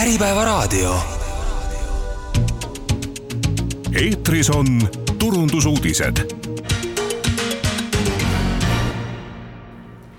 Äripäevaraadio. eetris on turundusuudised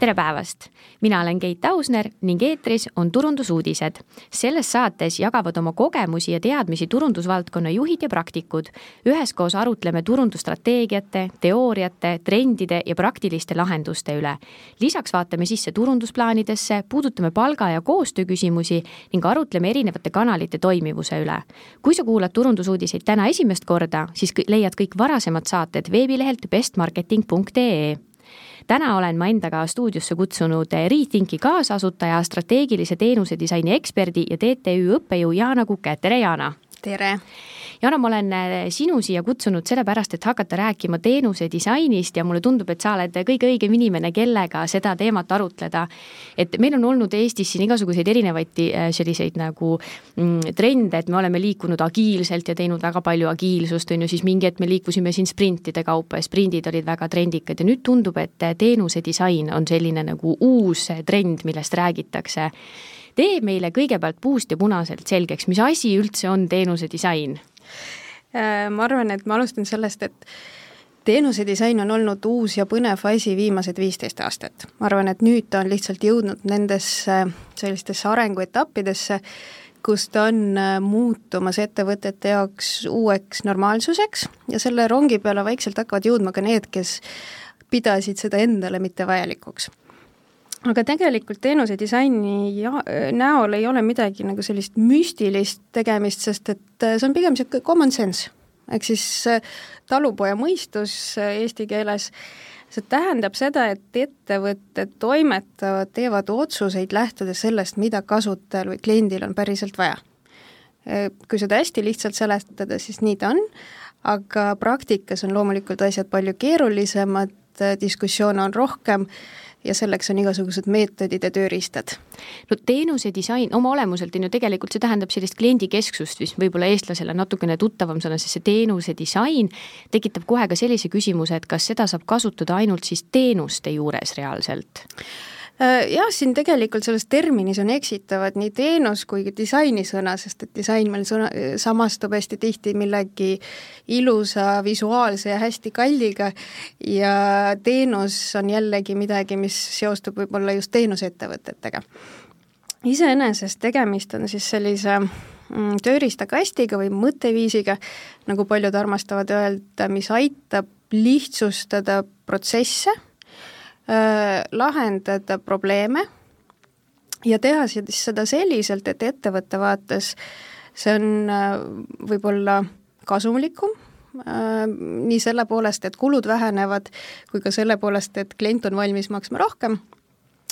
tere päevast! mina olen Keit Ausner ning eetris on turundusuudised. selles saates jagavad oma kogemusi ja teadmisi turundusvaldkonna juhid ja praktikud. üheskoos arutleme turundusstrateegiate, teooriate, trendide ja praktiliste lahenduste üle. lisaks vaatame sisse turundusplaanidesse, puudutame palga ja koostöö küsimusi ning arutleme erinevate kanalite toimivuse üle. kui sa kuulad turundusuudiseid täna esimest korda, siis leiad kõik varasemad saated veebilehelt bestmarketing.ee täna olen ma endaga stuudiosse kutsunud Rethinki kaasasutaja, strateegilise teenusedisaini eksperdi ja TTÜ õppejõu Jana Kuke, tere Jana! tere! Jana, ma olen äh, sinu siia kutsunud sellepärast, et hakata rääkima teenuse disainist ja mulle tundub, et sa oled kõige õigem inimene, kellega seda teemat arutleda. et meil on olnud Eestis siin igasuguseid erinevaid äh, selliseid nagu mm, trende, et me oleme liikunud agiilselt ja teinud väga palju agiilsust, on ju, siis mingi hetk me liikusime siin sprintide kaupa ja sprindid olid väga trendikad ja nüüd tundub, et teenuse disain on selline nagu uus trend, millest räägitakse tee meile kõigepealt puust ja punaselt selgeks, mis asi üldse on teenuse disain? Äh, ma arvan, et ma alustan sellest, et teenuse disain on olnud uus ja põnev asi viimased viisteist aastat. ma arvan, et nüüd ta on lihtsalt jõudnud nendesse sellistesse arenguetappidesse, kus ta on äh, muutumas ettevõtete jaoks uueks normaalsuseks ja selle rongi peale vaikselt hakkavad jõudma ka need, kes pidasid seda endale mitte vajalikuks aga tegelikult teenuse disaini ja, näol ei ole midagi nagu sellist müstilist tegemist, sest et äh, see on pigem niisugune common sense. ehk siis äh, talupoja mõistus äh, eesti keeles, see tähendab seda, et ettevõtted toimetavad, teevad otsuseid lähtudes sellest, mida kasutajal või kliendil on päriselt vaja. Kui seda hästi lihtsalt seletada, siis nii ta on, aga praktikas on loomulikult asjad palju keerulisemad, diskussioone on rohkem ja selleks on igasugused meetodid ja tööriistad. no teenuse disain oma olemuselt on ju tegelikult, see tähendab sellist kliendikesksust, mis võib-olla eestlasele natukene tuttavam sõna, sest see teenuse disain tekitab kohe ka sellise küsimuse, et kas seda saab kasutada ainult siis teenuste juures reaalselt? Äh, jah, siin tegelikult selles terminis on eksitavad nii teenus kui ka disainisõna, sest et disain meil sõna, samastub hästi tihti millegi ilusa, visuaalse ja hästi kalliga ja teenus on jällegi midagi, mis seostub võib-olla just teenusettevõtetega. iseenesest tegemist on siis sellise mm, tööriistakastiga või mõtteviisiga, nagu paljud armastavad öelda, mis aitab lihtsustada protsesse lahendada probleeme ja teha siis seda selliselt, et ettevõtte vaates see on äh, võib-olla kasumlikum, äh, nii selle poolest, et kulud vähenevad, kui ka selle poolest, et klient on valmis maksma rohkem.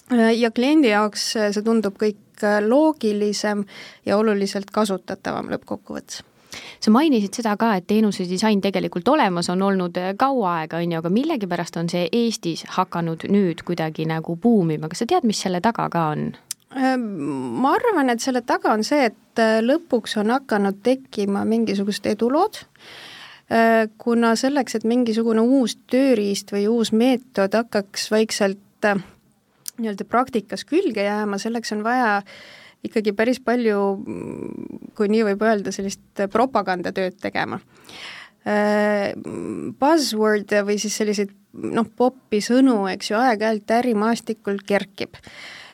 Ja kliendi jaoks see tundub kõik loogilisem ja oluliselt kasutatavam lõppkokkuvõttes sa mainisid seda ka, et teenuse disain tegelikult olemas on olnud äh, kaua aega, on ju, aga millegipärast on see Eestis hakanud nüüd kuidagi nagu buumima, kas sa tead, mis selle taga ka on? Ehm, ma arvan, et selle taga on see, et äh, lõpuks on hakanud tekkima mingisugused edulood, äh, kuna selleks, et mingisugune uus tööriist või uus meetod hakkaks vaikselt nii-öelda praktikas külge jääma, selleks on vaja äh, ikkagi päris palju, kui nii võib öelda, sellist propagandatööd tegema. Äh, buzzword või siis selliseid noh, popi sõnu, eks ju, aeg-ajalt ärimaastikul kerkib.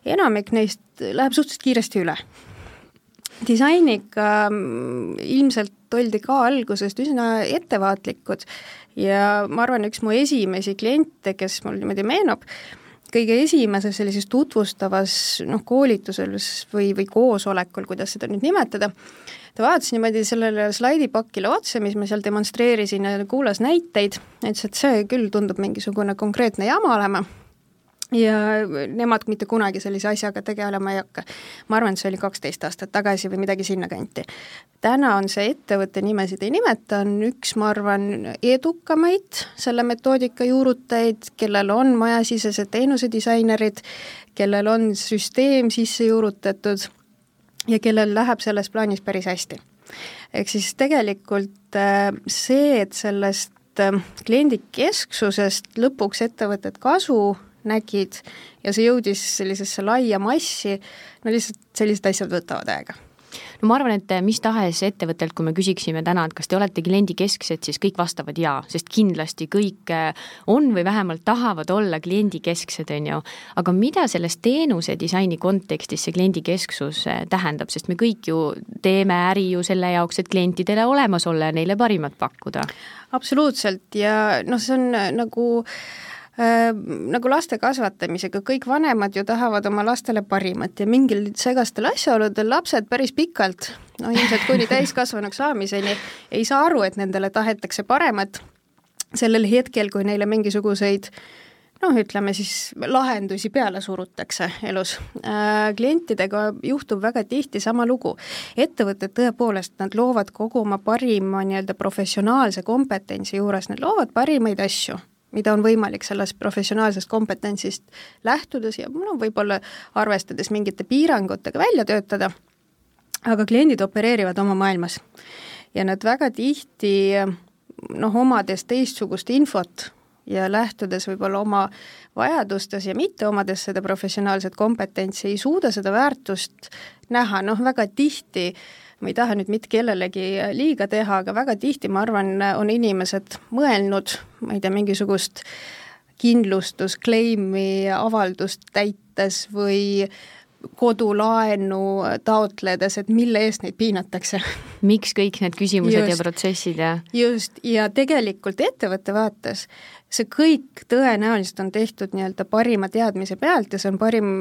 enamik neist läheb suhteliselt kiiresti üle. disainiga mm, ilmselt oldi ka algusest üsna ettevaatlikud ja ma arvan, üks mu esimesi kliente, kes mul niimoodi meenub, kõige esimeses sellises tutvustavas noh, koolitusel või, või koosolekul, kuidas seda nüüd nimetada, ta vaatas niimoodi sellele slaidipakile otsa, mis ma seal demonstreerisin ja kuulas näiteid, ütles, et see küll tundub mingisugune konkreetne jama olema ja nemad mitte kunagi sellise asjaga tegelema ei hakka. ma arvan, et see oli kaksteist aastat tagasi või midagi sinnakanti. täna on see ettevõtte nimesid ei nimeta, on üks, ma arvan, edukamaid selle metoodika juurutajaid, kellel on majasisesed teenusedisainerid, kellel on süsteem sisse juurutatud ja kellel läheb selles plaanis päris hästi. ehk siis tegelikult äh, see, et sellest äh, kliendikesksusest lõpuks ettevõtted kasu nägid ja see jõudis sellisesse laia massi, no lihtsalt sellised asjad võtavad aega no ma arvan, et mis tahes ettevõttelt, kui me küsiksime täna, et kas te olete kliendikesksed, siis kõik vastavad jaa, sest kindlasti kõik on või vähemalt tahavad olla kliendikesksed, on ju. aga mida selles teenuse disaini kontekstis see kliendikesksus tähendab, sest me kõik ju teeme äri ju selle jaoks, et klientidele olemas olla ja neile parimat pakkuda. absoluutselt ja noh, see on nagu äh, nagu laste kasvatamisega, kõik vanemad ju tahavad oma lastele parimat ja mingil segastel asjaoludel lapsed päris pikalt, no ilmselt kuni täiskasvanuks saamiseni, ei saa aru, et nendele tahetakse paremat sellel hetkel, kui neile mingisuguseid noh, ütleme siis lahendusi peale surutakse elus äh,. klientidega juhtub väga tihti sama lugu. ettevõtted tõepoolest, nad loovad kogu oma parima nii-öelda professionaalse kompetentsi juures, nad loovad parimaid asju mida on võimalik sellest professionaalsest kompetentsist lähtudes ja no võib-olla arvestades mingite piirangutega välja töötada, aga kliendid opereerivad oma maailmas. ja nad väga tihti noh, omades teistsugust infot ja lähtudes võib-olla oma vajadustes ja mitte omades seda professionaalset kompetentsi, ei suuda seda väärtust näha, noh väga tihti ma ei taha nüüd mitte kellelegi liiga teha, aga väga tihti, ma arvan, on inimesed mõelnud, ma ei tea, mingisugust kindlustuskleimi avaldust täites või kodulaenu taotledes, et mille eest neid piinatakse. miks kõik need küsimused just, ja protsessid ja just, ja tegelikult ettevõtte vaates see kõik tõenäoliselt on tehtud nii-öelda parima teadmise pealt ja see on parim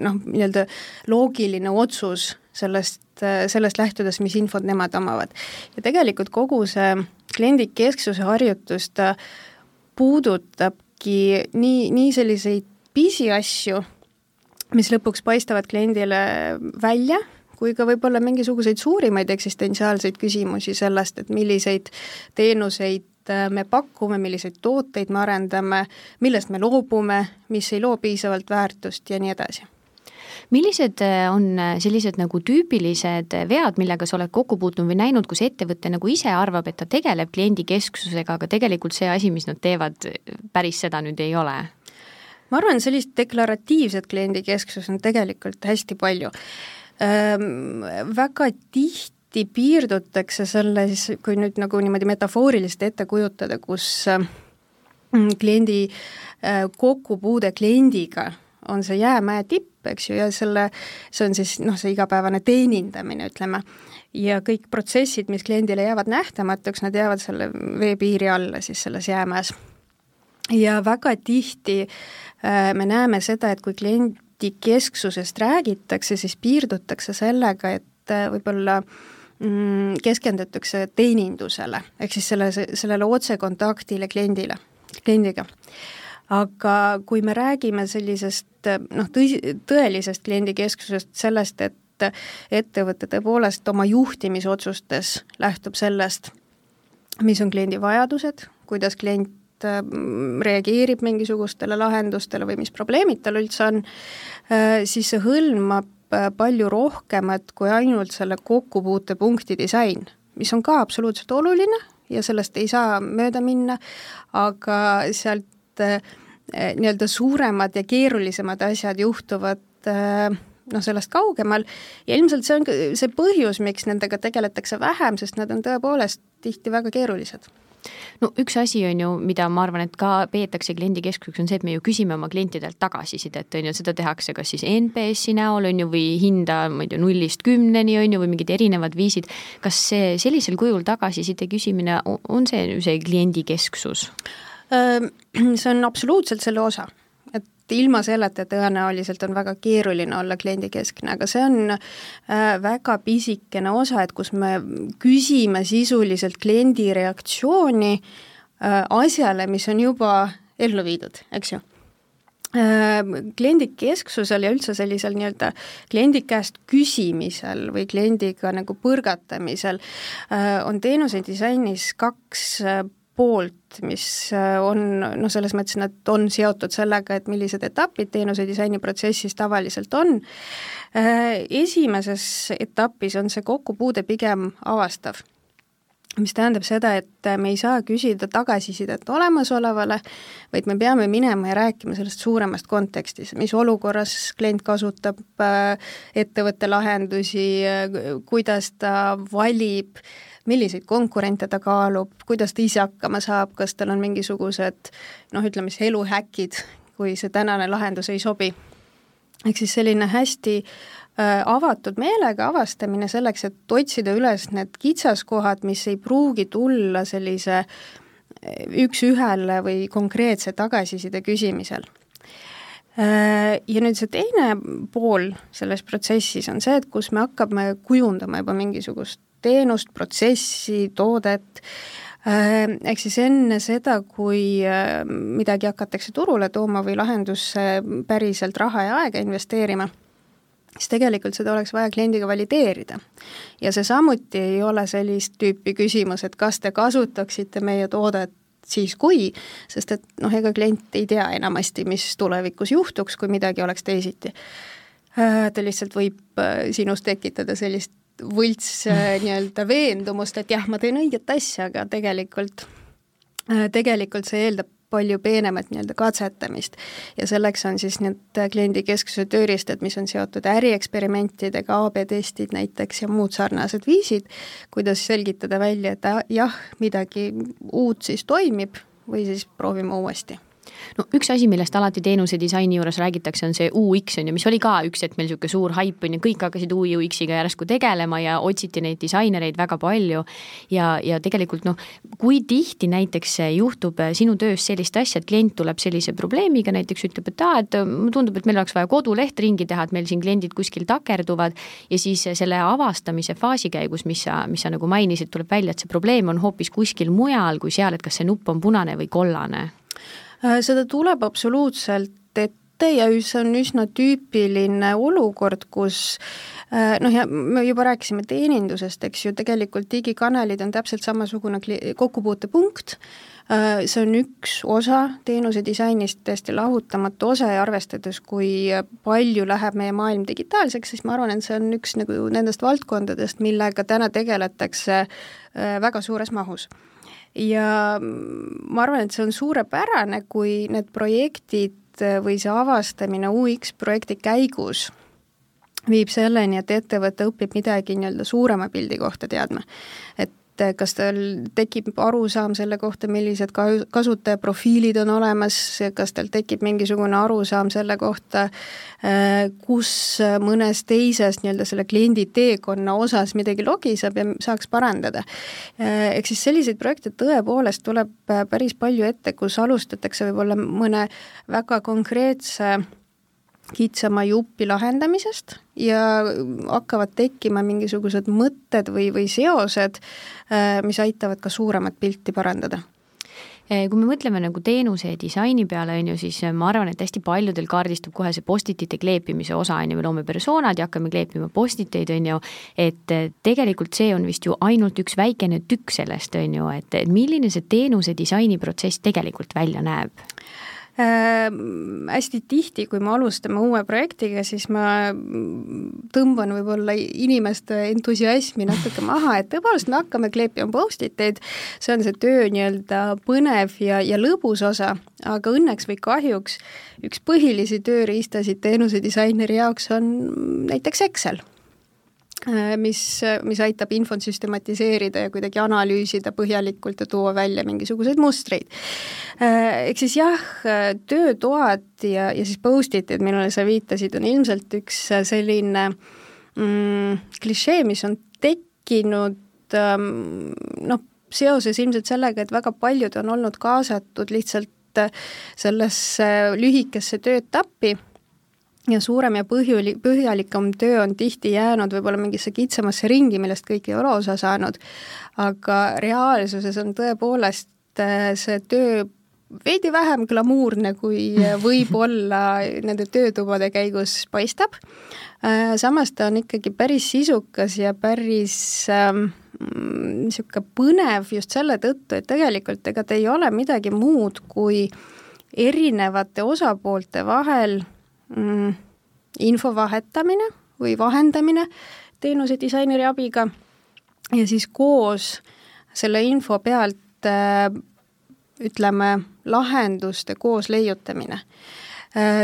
noh, nii-öelda loogiline otsus sellest, sellest lähtudes, mis infot nemad omavad. ja tegelikult kogu see kliendikesksuse harjutus, ta puudutabki nii, nii selliseid pisiasju, mis lõpuks paistavad kliendile välja, kui ka võib-olla mingisuguseid suurimaid eksistentsiaalseid küsimusi sellest, et milliseid teenuseid äh, me pakume, milliseid tooteid me arendame, millest me loobume, mis ei loo piisavalt väärtust ja nii edasi millised äh, on äh, sellised nagu tüüpilised vead, millega sa oled kokku puutunud või näinud, kus ettevõte nagu ise arvab, et ta tegeleb kliendikesksusega, aga tegelikult see asi, mis nad teevad, päris seda nüüd ei ole? ma arvan, sellist deklaratiivset kliendikesksust on tegelikult hästi palju ähm,. Väga tihti piirdutakse selle siis, kui nüüd nagu niimoodi metafooriliselt ette kujutada, kus äh, kliendi äh, kokkupuude kliendiga on see jäämäe tipp, eks ju, ja selle, see on siis noh, see igapäevane teenindamine, ütleme, ja kõik protsessid, mis kliendile jäävad nähtamatuks, nad jäävad selle veepiiri alla siis selles jäämäes ja väga tihti äh, me näeme seda, et kui kliendi kesksusest räägitakse, siis piirdutakse sellega, et äh, võib-olla mm, keskendutakse teenindusele, ehk siis selle, sellele otsekontaktile kliendile, kliendiga. aga kui me räägime sellisest noh, tõsi, tõelisest kliendikesksusest, sellest, et ettevõte tõepoolest oma juhtimisotsustes lähtub sellest, mis on kliendi vajadused, kuidas klient Äh, reageerib mingisugustele lahendustele või mis probleemid tal üldse on, äh, siis see hõlmab äh, palju rohkemat kui ainult selle kokkupuutepunkti disain, mis on ka absoluutselt oluline ja sellest ei saa mööda minna, aga sealt nii-öelda suuremad ja keerulisemad asjad juhtuvad noh, sellest kaugemal ja ilmselt see on ka see põhjus, miks nendega tegeletakse vähem, sest nad on tõepoolest tihti väga keerulised no üks asi on ju, mida ma arvan, et ka peetakse kliendikeskuseks, on see, et me ju küsime oma klientidelt tagasisidet, on ju, seda tehakse kas siis NPS-i näol, on ju, või hinda, ma ei tea, nullist kümneni, on ju, või mingid erinevad viisid. kas see sellisel kujul tagasiside küsimine, on see see kliendikesksus? See on absoluutselt selle osa. Et ilma selleta tõenäoliselt on väga keeruline olla kliendikeskne, aga see on väga pisikene osa, et kus me küsime sisuliselt kliendi reaktsiooni asjale, mis on juba ellu viidud, eks ju. Kliendikesksusel ja üldse sellisel nii-öelda kliendi käest küsimisel või kliendiga nagu põrgatamisel on teenuse disainis kaks poolt, mis äh, on noh, selles mõttes nad on seotud sellega, et millised etapid teenuse disainiprotsessis tavaliselt on. Äh, esimeses etapis on see kokkupuude pigem avastav mis tähendab seda, et me ei saa küsida tagasisidet olemasolevale, vaid me peame minema ja rääkima sellest suuremast kontekstist, mis olukorras klient kasutab äh, ettevõtte lahendusi, äh, kuidas ta valib, milliseid konkurente ta kaalub, kuidas ta ise hakkama saab, kas tal on mingisugused noh, ütleme siis eluhäkid, kui see tänane lahendus ei sobi. ehk siis selline hästi Äh, avatud meelega avastamine selleks, et otsida üles need kitsaskohad, mis ei pruugi tulla sellise äh, üks-ühele või konkreetse tagasiside küsimisel. Äh, ja nüüd see teine pool selles protsessis on see, et kus me hakkame kujundama juba mingisugust teenust, protsessi, toodet, ehk siis enne seda, kui midagi hakatakse turule tooma või lahendusse päriselt raha ja aega investeerima siis tegelikult seda oleks vaja kliendiga valideerida. ja see samuti ei ole sellist tüüpi küsimus, et kas te kasutaksite meie toodet siis kui, sest et noh, ega klient ei tea enamasti, mis tulevikus juhtuks, kui midagi oleks teisiti. Äh, ta lihtsalt võib äh, sinus tekitada sellist võlts äh, nii-öelda veendumust, et jah, ma teen õiget asja, aga tegelikult, tegelikult see eeldab palju peenemat nii-öelda katsetamist. ja selleks on siis need kliendikesksuse tööriistad, mis on seotud ärieksperimentidega, AB-testid näiteks ja muud sarnased viisid, kuidas selgitada välja, et jah, midagi uut siis toimib või siis proovime uuesti no üks asi, millest alati teenuse disaini juures räägitakse, on see UX on ju, mis oli ka üks hetk meil niisugune suur haip on ju, kõik hakkasid UX-iga järsku tegelema ja otsiti neid disainereid väga palju. ja, ja tegelikult noh, kui tihti näiteks juhtub sinu töös sellist asja, et klient tuleb sellise probleemiga, näiteks ütleb, et aa, et mulle tundub, et meil oleks vaja koduleht ringi teha, et meil siin kliendid kuskil takerduvad. Ja siis selle avastamise faasi käigus, mis sa, mis sa nagu mainisid, tuleb välja, et see probleem on hoopis kuskil mujal kui seal, et kas see nupp on punane või kollane. Äh, seda tuleb absoluutselt ette ja see on üsna tüüpiline olukord, kus äh, noh, ja me juba rääkisime teenindusest, eks ju, tegelikult digikanalid on täpselt samasugune kokkupuutepunkt, äh, see on üks osa teenuse disainist, täiesti lahutamatu osa ja arvestades, kui palju läheb meie maailm digitaalseks, siis ma arvan, et see on üks nagu nendest valdkondadest, millega täna tegeletakse väga suures mahus ja ma arvan, et see on suurepärane, kui need projektid või see avastamine UX projekti käigus viib selleni, et ettevõte õpib midagi nii-öelda suurema pildi kohta teadma. et et kas tal tekib arusaam selle kohta, millised ka kasutajaprofiilid on olemas, kas tal tekib mingisugune arusaam selle kohta, äh, kus mõnes teises nii-öelda selle kliendi teekonna osas midagi logiseb ja saaks parandada. Äh, ehk siis selliseid projekte tõepoolest tuleb päris palju ette, kus alustatakse võib-olla mõne väga konkreetse kitsama jupi lahendamisest ja hakkavad tekkima mingisugused mõtted või, või seosed, äh, mis aitavad ka suuremat pilti parandada. Äh, kui me mõtleme nagu teenuse ja disaini peale, on ju, siis äh, ma arvan, et hästi paljudel kaardistub kohe see postitute kleepimise osa, on ju, me loome persoonad ja hakkame kleepima postiteid, on ju, et tegelikult see on vist ju ainult üks väikene tükk sellest, on ju, et milline see teenuse disainiprotsess tegelikult välja näeb? Äh,. hästi tihti, kui me alustame uue projektiga, siis ma tõmban võib-olla inimeste entusiasmi natuke maha, et tõepoolest me hakkame kleepima post-it eid, see on see töö nii-öelda põnev ja, ja lõbus osa, aga õnneks või kahjuks üks põhilisi tööriistasid teenusedisaineri jaoks on näiteks Excel mis, mis aitab infot süstematiseerida ja kuidagi analüüsida põhjalikult ja tuua välja mingisuguseid mustreid. Äh, ehk siis jah, töötoad ja, ja siis post-it'id, millele sa viitasid, on ilmselt üks selline mm, klišee, mis on tekkinud ähm, noh, seoses ilmselt sellega, et väga paljud on olnud kaasatud lihtsalt sellesse lühikesse tööetappi ja suurem ja põhjuli-, põhjalikum töö on tihti jäänud võib-olla mingisse kitsamasse ringi, millest kõik ei ole osa saanud, aga reaalsuses on tõepoolest äh, see töö veidi vähem glamuurne, kui võib-olla nende töötubade käigus paistab. Äh, samas ta on ikkagi päris sisukas ja päris ähm, niisugune ähm, põnev just selle tõttu, et tegelikult ega ta ei ole midagi muud kui erinevate osapoolte vahel mm, info vahetamine või vahendamine teenuse disaineri abiga ja siis koos selle info pealt ütleme, lahenduste koos leiutamine.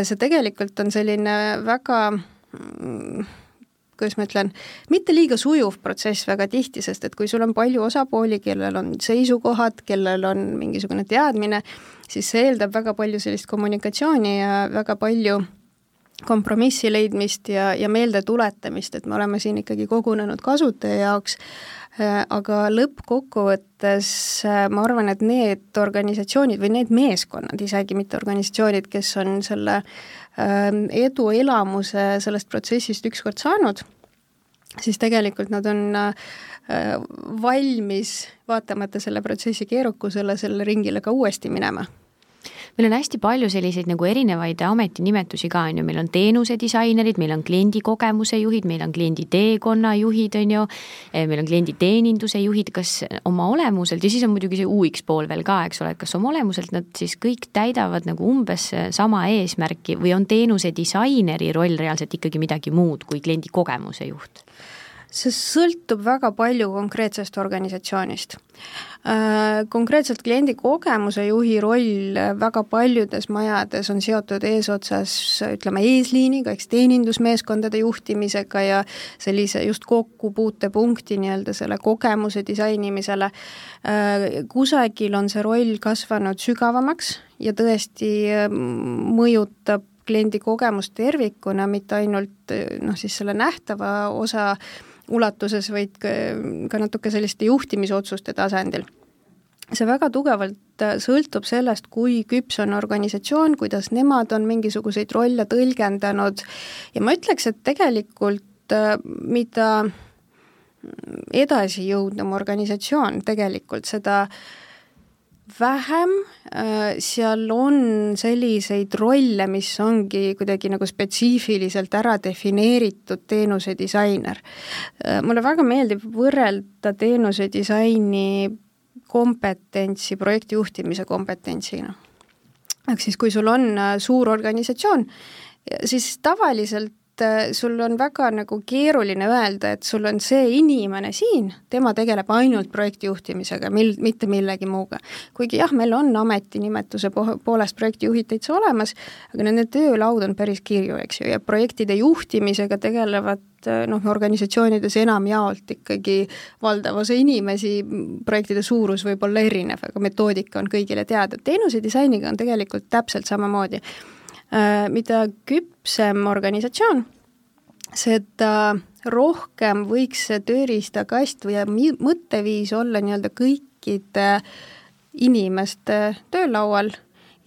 see tegelikult on selline väga mm, kuidas ma ütlen, mitte liiga sujuv protsess väga tihti, sest et kui sul on palju osapooli, kellel on seisukohad, kellel on mingisugune teadmine, siis see eeldab väga palju sellist kommunikatsiooni ja väga palju kompromissi leidmist ja, ja meeldetuletamist, et me oleme siin ikkagi kogunenud kasutaja jaoks, äh, aga lõppkokkuvõttes äh, ma arvan, et need organisatsioonid või need meeskonnad, isegi mitte organisatsioonid, kes on selle ähm, eduelamuse sellest protsessist ükskord saanud, siis tegelikult nad on äh, valmis, vaatamata selle protsessi keerukusele, selle ringile ka uuesti minema meil on hästi palju selliseid nagu erinevaid ametinimetusi ka, on ju, meil on teenusedisainerid, meil on kliendikogemuse juhid, meil on kliendi teekonna juhid, on ju, eh, meil on klienditeeninduse juhid, kas oma olemuselt ja siis on muidugi see UX pool veel ka, eks ole, et kas oma olemuselt nad siis kõik täidavad nagu umbes sama eesmärki või on teenuse disaineri roll reaalselt ikkagi midagi muud kui kliendi kogemuse juht? See sõltub väga palju konkreetsest organisatsioonist. Äh, konkreetselt kliendi kogemuse juhi roll väga paljudes majades on seotud eesotsas ütleme, eesliiniga, eks teenindusmeeskondade juhtimisega ja sellise just kokkupuutepunkti nii-öelda selle kogemuse disainimisele. Äh, kusagil on see roll kasvanud sügavamaks ja tõesti äh, mõjutab kliendi kogemust tervikuna, mitte ainult noh, siis selle nähtava osa äh, ulatuses, vaid ka, natuke selliste juhtimisotsuste tasandil. see väga tugevalt äh, sõltub sellest, kui küps on organisatsioon, kuidas nemad on mingisuguseid rolle tõlgendanud ja ma ütleks, et tegelikult äh, mida edasijõudnum organisatsioon tegelikult, seda äh, vähem, äh, seal on selliseid rolle, mis ongi kuidagi nagu spetsiifiliselt ära defineeritud teenuse disainer. Äh, mulle väga meeldib võrrelda teenuse disaini kompetentsi projekti juhtimise kompetentsina. ehk siis, kui sul on äh, suur organisatsioon, siis tavaliselt et äh, sul on väga nagu keeruline öelda, et sul on see inimene siin, tema tegeleb ainult projekti juhtimisega, mil-, mitte millegi muuga. kuigi jah, meil on ametinimetuse po-, poolest projektijuhid täitsa olemas, aga nende töölaud on päris kirju, eks ju, ja projektide juhtimisega tegelevad äh, noh, organisatsioonides enamjaolt ikkagi valdav osa inimesi, projektide suurus võib olla erinev, aga metoodika on kõigile teada, teenuse disainiga on tegelikult täpselt samamoodi mida küpsem organisatsioon, seda rohkem võiks see tööriistakast või mõtteviis olla nii-öelda kõikide inimeste töölaual.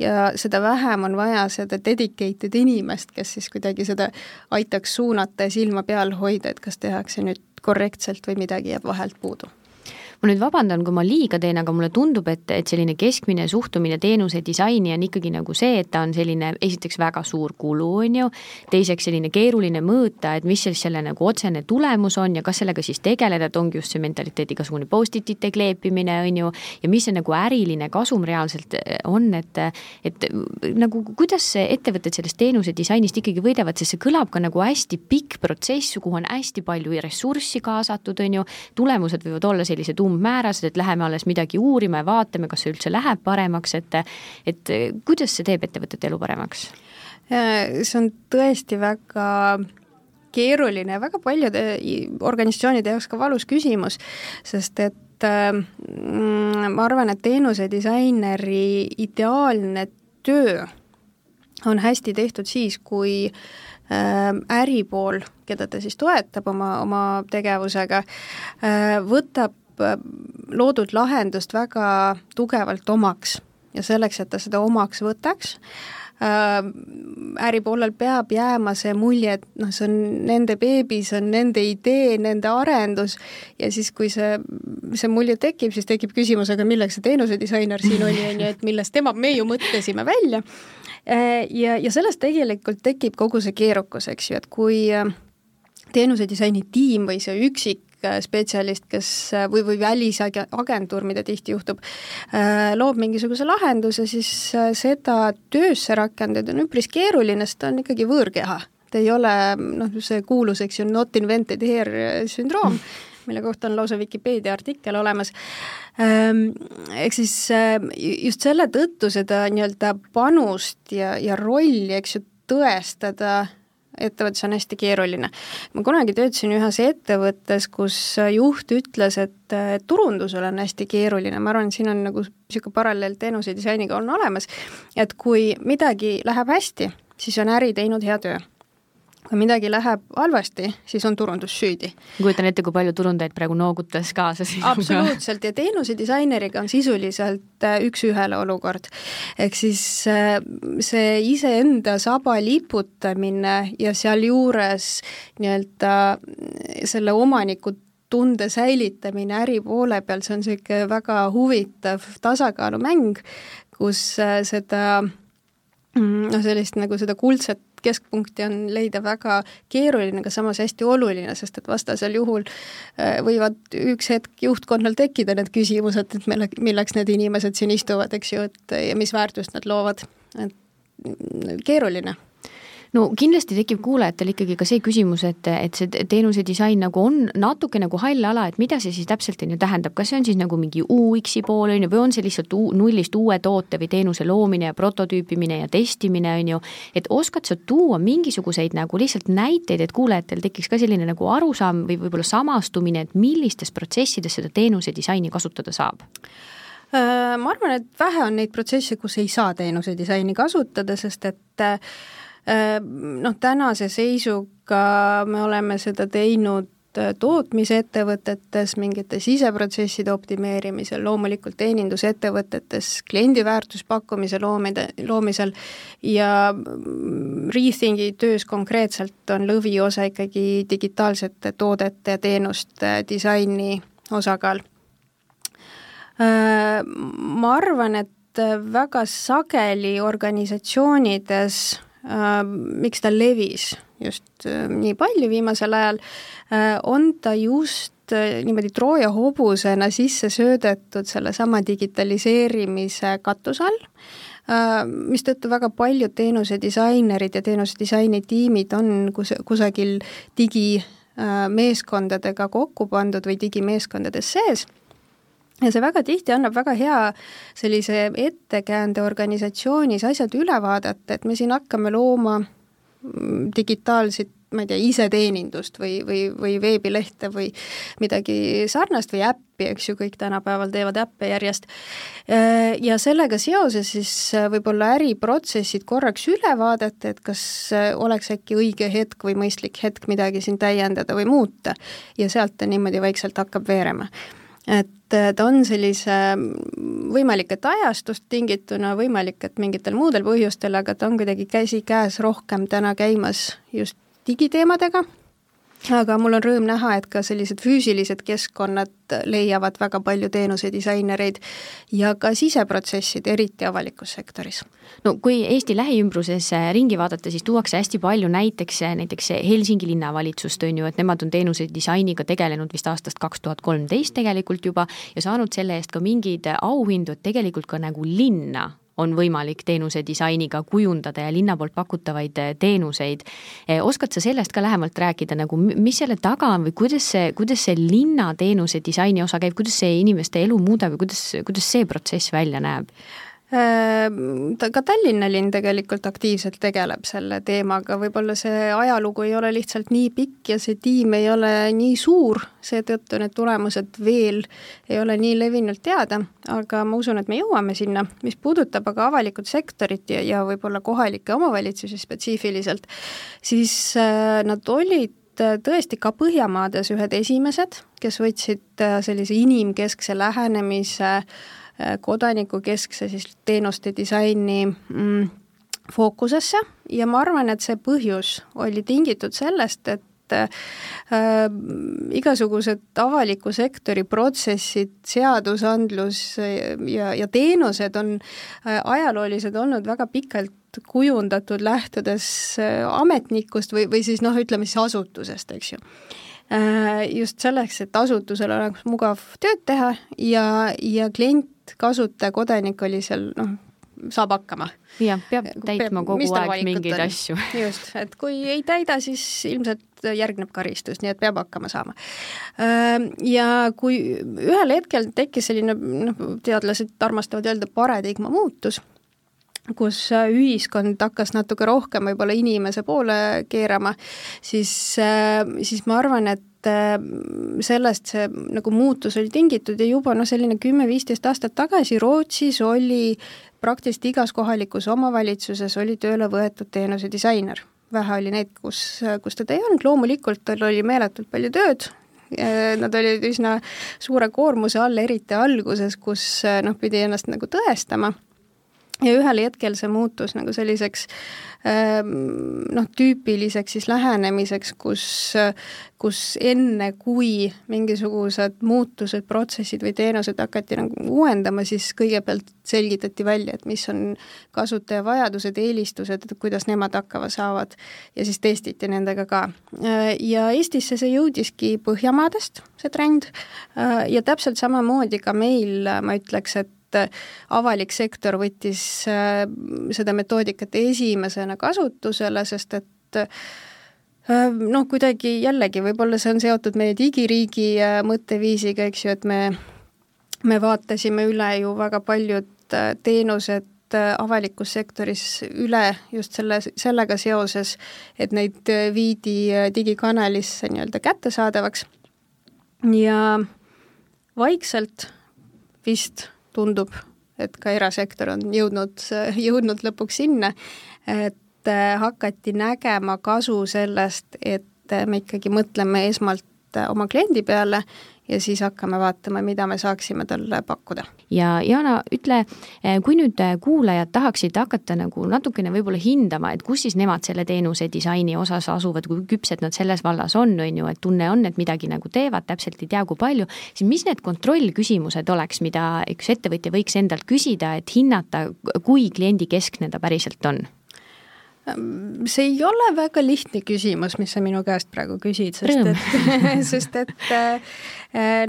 Ja seda vähem on vaja seda dedicated inimest, kes siis kuidagi seda aitaks suunata ja silma peal hoida, et kas tehakse nüüd korrektselt või midagi jääb vahelt puudu ma nüüd vabandan, kui ma liiga teen, aga mulle tundub, et, et selline keskmine suhtumine teenuse disaini on ikkagi nagu see, et ta on selline esiteks väga suur kulu, on ju, teiseks selline keeruline mõõta, et mis siis selle nagu otsene tulemus on ja kas sellega siis tegeleda, et ongi just see mentaliteet, igasugune post-it'ite kleepimine, on ju, ja mis see nagu äriline kasum reaalselt eh, on, et et nagu kuidas ettevõtted sellest teenuse disainist ikkagi võidavad, sest see kõlab ka nagu hästi pikk protsess, kuhu on hästi palju ressurssi kaasatud, on ju, tulemused võivad olla sellised um-, umbmäärased, et läheme alles midagi uurima ja vaatame, kas see üldse läheb paremaks, et et kuidas see teeb ettevõtete elu paremaks? see on tõesti väga keeruline ja väga paljude organisatsioonide jaoks ka valus küsimus, sest et mm, ma arvan, et teenuse disaineri ideaalne töö on hästi tehtud siis, kui äh, äripool, keda ta siis toetab oma, oma tegevusega, äh, võtab Äh, loodud lahendust väga tugevalt omaks ja selleks, et ta seda omaks võtaks äh,, äripoolel peab jääma see mulje, et noh, see on nende beebi, see on nende idee, nende arendus ja siis, kui see, see mulje tekib, siis tekib küsimus, aga milleks see teenusedisainer siin oli, on ju, et millest tema, me ju mõtlesime välja äh,. ja, ja sellest tegelikult tekib kogu see keerukus, eks ju, et kui äh, teenusedisaini tiim või see üksik Äh, spetsialist, kes äh, või, või välisagentuur, mida tihti juhtub, äh, loob mingisuguse lahenduse, siis seda töösse rakendada on üpris keeruline, sest ta on ikkagi võõrkeha. ta ei ole noh, see kuulus, eks ju, not invented here sündroom mille kohta on lausa Vikipeedia artikkel olemas. Ehm, ehk siis just selle tõttu seda nii-öelda panust ja, ja rolli, eks ju, tõestada ettevõttes on hästi keeruline. ma kunagi töötasin ühes ettevõttes, kus juht ütles, et turundusel on hästi keeruline, ma arvan, et siin on nagu niisugune paralleel teenuse disainiga on olemas, et kui midagi läheb hästi, siis on äri teinud hea töö kui midagi läheb halvasti, siis on turundus süüdi. kujutan ette, kui palju turundajaid praegu noogutas kaasa sinuga. absoluutselt ja teenuse disaineriga on sisuliselt äh, üks-ühele olukord. ehk siis äh, see iseenda saba liputamine ja sealjuures nii-öelda äh, selle omaniku tunde säilitamine äri poole peal, see on niisugune väga huvitav tasakaalumäng, kus seda mm, noh, sellist nagu seda kuldset keskpunkti on leida väga keeruline, aga samas hästi oluline, sest et vastasel juhul äh, võivad üks hetk juhtkonnal tekkida need küsimused, et mille, milleks need inimesed siin istuvad, eks ju, et ja mis väärtust nad loovad, et keeruline no kindlasti tekib kuulajatel ikkagi ka see küsimus, et, et see teenuse disain nagu on natuke nagu hall ala, et mida see siis täpselt on ju tähendab, kas see on siis nagu mingi UX-i pool on ju, või on see lihtsalt uu, nullist uue toote või teenuse loomine ja prototüüpimine ja testimine on ju, et oskad sa tuua mingisuguseid nagu lihtsalt näiteid, et kuulajatel tekiks ka selline nagu arusaam või võib-olla samastumine, et millistes protsessides seda teenuse disaini kasutada saab? Äh, ma arvan, et vähe on neid protsesse, kus ei saa teenuse disaini kasutada, sest et äh, noh, tänase seisuga me oleme seda teinud äh, tootmisettevõtetes, mingite siseprotsesside optimeerimisel, loomulikult teenindusettevõtetes, kliendi väärtuspakkumise loomide, loomisel ja mm, Rethingi töös konkreetselt on lõviosa ikkagi digitaalsete toodete ja teenuste disaini osakaal. Ehm, ma arvan, et väga sageli organisatsioonides Äh, miks ta levis just äh, nii palju viimasel ajal, äh, on ta just niimoodi Trooja hobusena sisse söödetud sellesama digitaliseerimise katuse all, mistõttu väga paljud teenusedisainerid ja teenusedisaini tiimid on kus, kusagil digimeeskondadega kokku pandud või digimeeskondades sees ja see väga tihti annab väga hea sellise ettekäände organisatsioonis asjad üle vaadata, et me siin hakkame looma mm, digitaalset ma ei tea, iseteenindust või, või, või veebilehte või midagi sarnast või äppi, eks ju, kõik tänapäeval teevad äppe järjest. Ja sellega seoses siis võib-olla äriprotsessid korraks üle vaadata, et kas oleks äkki õige hetk või mõistlik hetk midagi siin täiendada või muuta ja sealt ta niimoodi vaikselt hakkab veerema et ta on sellise võimalik, et ajastust tingituna, võimalik, et mingitel muudel põhjustel, aga ta on kuidagi käsikäes rohkem täna käimas just digiteemadega aga mul on rõõm näha, et ka sellised füüsilised keskkonnad leiavad väga palju teenusedisainereid ja ka siseprotsessid, eriti avalikus sektoris. no kui Eesti lähiümbruses ringi vaadata, siis tuuakse hästi palju näiteks, näiteks Helsingi linnavalitsust, on ju, et nemad on teenusedisainiga tegelenud vist aastast kaks tuhat kolmteist tegelikult juba ja saanud selle eest ka mingeid auhindu, et tegelikult ka nagu linna on võimalik teenuse disainiga kujundada ja linna poolt pakutavaid eh, teenuseid. Eh, oskad sa sellest ka lähemalt rääkida, nagu mis selle taga on või kuidas see, kuidas see linnateenuse disaini osa käib, kuidas see inimeste elu muudab ja kuidas, kuidas see protsess välja näeb? Ta, ka Tallinna linn tegelikult aktiivselt tegeleb selle teemaga, võib-olla see ajalugu ei ole lihtsalt nii pikk ja see tiim ei ole nii suur, seetõttu need tulemused veel ei ole nii levinult teada, aga ma usun, et me jõuame sinna. mis puudutab aga avalikut sektorit ja, ja võib-olla kohalikke omavalitsusi spetsiifiliselt, siis äh, nad olid äh, tõesti ka Põhjamaades ühed esimesed, kes võtsid äh, sellise inimkeskse lähenemise äh, Äh, kodanikukeskse siis teenuste disaini mm, fookusesse. Ja ma arvan, et see põhjus oli tingitud sellest, et äh, igasugused avaliku sektori protsessid, seadusandlus ja, ja teenused on äh, ajalooliselt olnud väga pikalt kujundatud lähtudes äh, ametnikust või, või siis noh, ütleme siis asutusest, eks ju. Äh, just selleks, et asutusel oleks mugav tööd teha ja, ja klient kasutaja, kodanik oli seal noh, saab hakkama. jah, peab täitma kogu aeg mingeid on? asju. just, et kui ei täida, siis ilmselt järgneb karistus, nii et peab hakkama saama. Ja kui ühel hetkel tekkis selline, noh, teadlased armastavad öelda paradigma muutus kus ühiskond hakkas natuke rohkem võib-olla inimese poole keerama, siis, siis ma arvan, et äh, sellest see nagu muutus oli tingitud ja juba noh, selline kümme-viisteist aastat tagasi Rootsis oli praktiliselt igas kohalikus omavalitsuses oli tööle võetud teenuse disainer. vähe oli neid, kus, kus teda ei olnud, loomulikult tal oli meeletult palju tööd, Nad olid üsna suure koormuse all, eriti alguses, kus noh, pidi ennast nagu tõestama ja ühel hetkel see muutus nagu selliseks ähm, noh, tüüpiliseks siis lähenemiseks, kus, kus enne, kui mingisugused muutused, protsessid või teenused hakati nagu uuendama, siis kõigepealt selgitati välja, et mis on kasutaja vajadused, eelistused, et kuidas nemad hakkama saavad ja siis testiti nendega ka. Äh, ja Eestisse see jõudiski Põhjamaadest, see trend, äh, ja täpselt samamoodi ka meil, ma ütleks, et et äh, avalik sektor võttis äh, seda metoodikat esimesena kasutusele, sest et äh, noh, kuidagi jällegi, võib-olla see on seotud meie digiriigi mõtteviisiga, eks ju, et me, me vaatasime üle ju väga paljud teenused avalikus sektoris üle just selle, sellega seoses, et neid viidi digikanalisse nii-öelda kättesaadavaks. Ja vaikselt vist tundub, et ka erasektor on jõudnud, jõudnud lõpuks sinna, et äh, hakati nägema kasu sellest, et me ikkagi mõtleme esmalt oma kliendi peale ja siis hakkame vaatama, mida me saaksime talle pakkuda. ja Jana, ütle, eh, kui nüüd eh, kuulajad tahaksid hakata nagu natukene võib-olla hindama, et kus siis nemad selle teenuse disaini osas asuvad, kui küpsed nad selles vallas on, on ju, et tunne on, et midagi nagu teevad, täpselt ei tea, kui palju, siis mis need kontrollküsimused oleks, mida üks ettevõtja võiks endalt küsida, et hinnata, kui kliendikeskne ta päriselt on? See ei ole väga lihtne küsimus, mis sa minu käest praegu küsid, sest et, sest et äh,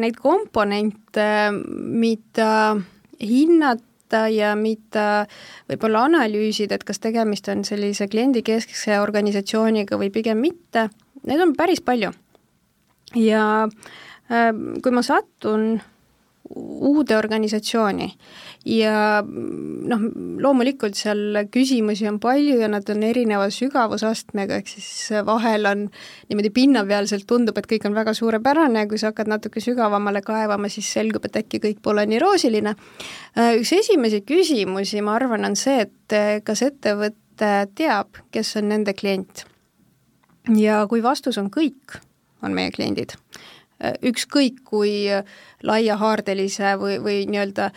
neid komponente, mida hinnata ja mida võib-olla analüüsida, et kas tegemist on sellise kliendikeskse organisatsiooniga või pigem mitte, neid on päris palju. ja äh, kui ma satun uude organisatsiooni ja noh, loomulikult seal küsimusi on palju ja nad on erineva sügavusastmega, ehk siis vahel on niimoodi pinnapealselt tundub, et kõik on väga suurepärane ja kui sa hakkad natuke sügavamale kaevama, siis selgub, et äkki kõik pole nii roosiline. Üks esimesi küsimusi, ma arvan, on see, et kas ettevõte teab, kes on nende klient. ja kui vastus on kõik, on meie kliendid ükskõik kui laiahaardelise või, või nii-öelda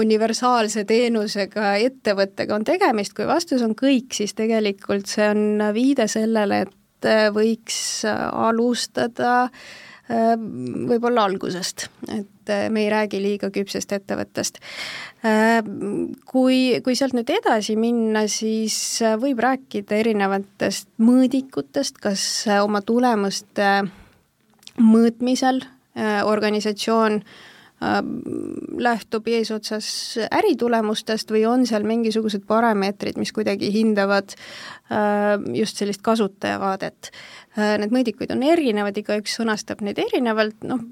universaalse teenusega ettevõttega on tegemist, kui vastus on kõik, siis tegelikult see on viide sellele, et võiks alustada äh, võib-olla algusest, et me ei räägi liiga küpsest ettevõttest. Äh, kui, kui sealt nüüd edasi minna, siis võib rääkida erinevatest mõõdikutest, kas oma tulemuste mõõtmisel äh, organisatsioon äh, lähtub eesotsas äritulemustest või on seal mingisugused parameetrid, mis kuidagi hindavad äh, just sellist kasutajavaadet. Need mõõdikuid on erinevad, igaüks sõnastab neid erinevalt, noh,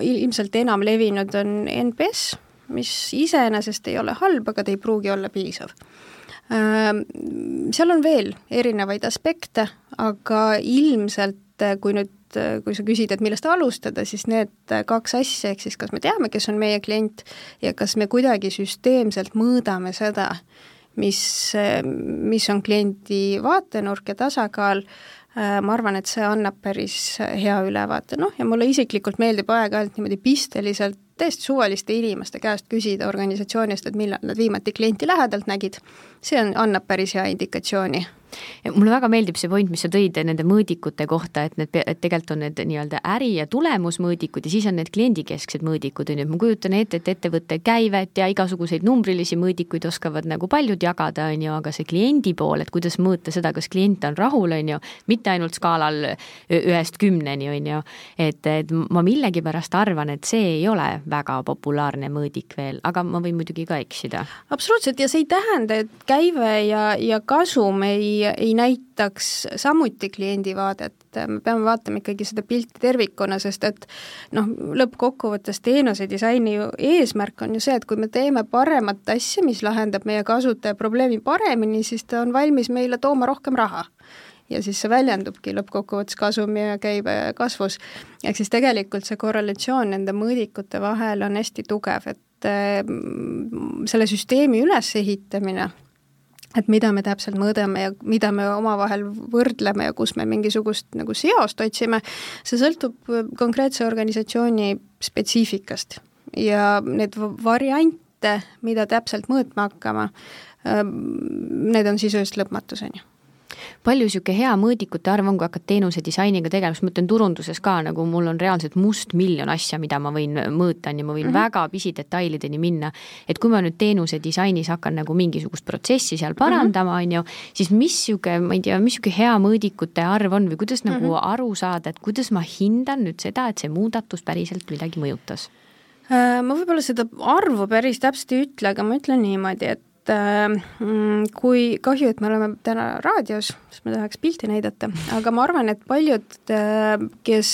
ilmselt enam levinud on NPS, mis iseenesest ei ole halb, aga ta ei pruugi olla piisav. Seal on veel erinevaid aspekte, aga ilmselt kui nüüd et äh, kui sa küsid, et millest alustada, siis need äh, kaks asja, ehk siis kas me teame, kes on meie klient ja kas me kuidagi süsteemselt mõõdame seda, mis, äh, mis on kliendi vaatenurk ja tasakaal, ma arvan, et see annab päris hea ülevaate, noh ja mulle isiklikult meeldib aeg-ajalt niimoodi pisteliselt täiesti suvaliste inimeste käest küsida organisatsioonist, et millal nad viimati klienti lähedalt nägid, see on, annab päris hea indikatsiooni mulle väga meeldib see point, mis sa tõid nende mõõdikute kohta, et need, et tegelikult on need nii-öelda äri- ja tulemusmõõdikud ja siis on need kliendikesksed mõõdikud, on ju, et ma kujutan ette, et ettevõtte käivet ja igasuguseid numbrilisi mõõdikuid oskavad nagu paljud jagada, on ju, aga see kliendi pool, et kuidas mõõta seda, kas klient on rahul, on ju, mitte ainult skaalal ühest kümneni, on ju, et, et ma millegipärast arvan, et see ei ole väga populaarne mõõdik veel, aga ma võin muidugi ka eksida. absoluutselt ja see ei tähenda, et käive ja, ja kasum ei ei näitaks samuti kliendi vaadet, me peame vaatama ikkagi seda pilti tervikuna, sest et noh, lõppkokkuvõttes teenuse disaini ju eesmärk on ju see, et kui me teeme paremat asja, mis lahendab meie kasutaja probleemi paremini, siis ta on valmis meile tooma rohkem raha ja siis see väljendubki lõppkokkuvõttes kasumi ja käibe kasvus. ehk siis tegelikult see korrelatsioon nende mõõdikute vahel on hästi tugev, et mm, selle süsteemi ülesehitamine et mida me täpselt mõõdame ja mida me omavahel võrdleme ja kus me mingisugust nagu seost otsime, see sõltub konkreetse organisatsiooni spetsiifikast. Ja need variante, mida täpselt mõõtma hakkama, need on sisuliselt lõpmatuseni palju niisugune hea mõõdikute arv on, kui hakkad teenuse disainiga tegelema, siis ma ütlen turunduses ka nagu mul on reaalselt mustmiljon asja, mida ma võin mõõta, on ju, ma võin mm -hmm. väga pisidetailideni minna. et kui ma nüüd teenuse disainis hakkan nagu mingisugust protsessi seal parandama, on ju, siis mis niisugune, ma ei tea, mis niisugune hea mõõdikute arv on või kuidas nagu mm -hmm. aru saada, et kuidas ma hindan nüüd seda, et see muudatus päriselt midagi mõjutas? Äh, ma võib-olla seda arvu päris täpselt ei ütle, aga ma ütlen niimoodi, et et äh, kui, kahju, et me oleme täna raadios, sest me tahaks pilti näidata, aga ma arvan, et paljud, äh, kes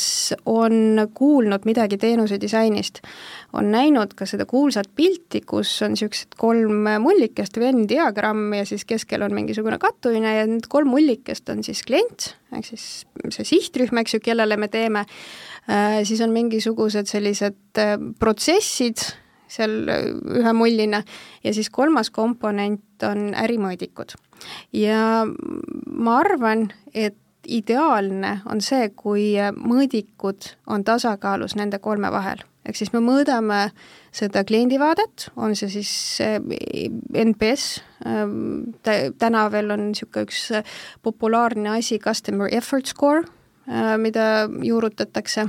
on kuulnud midagi teenuse disainist, on näinud ka seda kuulsat pilti, kus on niisugused kolm mullikest, Venn diagramm ja siis keskel on mingisugune kattumine ja need kolm mullikest on siis klient, ehk siis see sihtrühm, eks ju, kellele me teeme, äh, siis on mingisugused sellised protsessid, seal ühe mullina ja siis kolmas komponent on ärimõõdikud. ja ma arvan, et ideaalne on see, kui mõõdikud on tasakaalus nende kolme vahel. ehk siis me mõõdame seda kliendivaadet, on see siis eh, NPS, eh, täna veel on niisugune üks populaarne asi, customer effort score, mida juurutatakse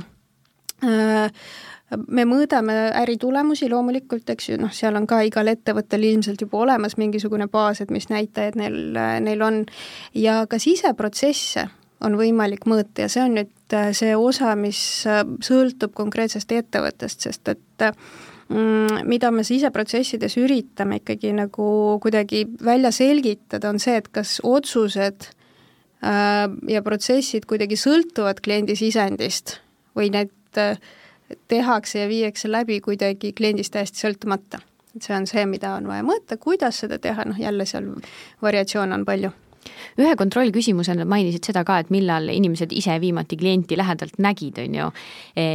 me mõõdame äritulemusi loomulikult, eks ju, noh, seal on ka igal ettevõttel ilmselt juba olemas mingisugune baas, et mis näitajad neil, neil on, ja ka siseprotsesse on võimalik mõõta ja see on nüüd äh, see osa, mis äh, sõltub konkreetsest ettevõttest, sest et mm, mida me siseprotsessides üritame ikkagi nagu kuidagi välja selgitada, on see, et kas otsused äh, ja protsessid kuidagi sõltuvad kliendi sisendist või need äh, tehakse ja viiakse läbi kuidagi kliendist täiesti sõltumata. et see on see, mida on vaja mõõta, kuidas seda teha, noh jälle seal variatsioone on palju ühe kontrollküsimusena mainisid seda ka, et millal inimesed ise viimati klienti lähedalt nägid, on ju. E,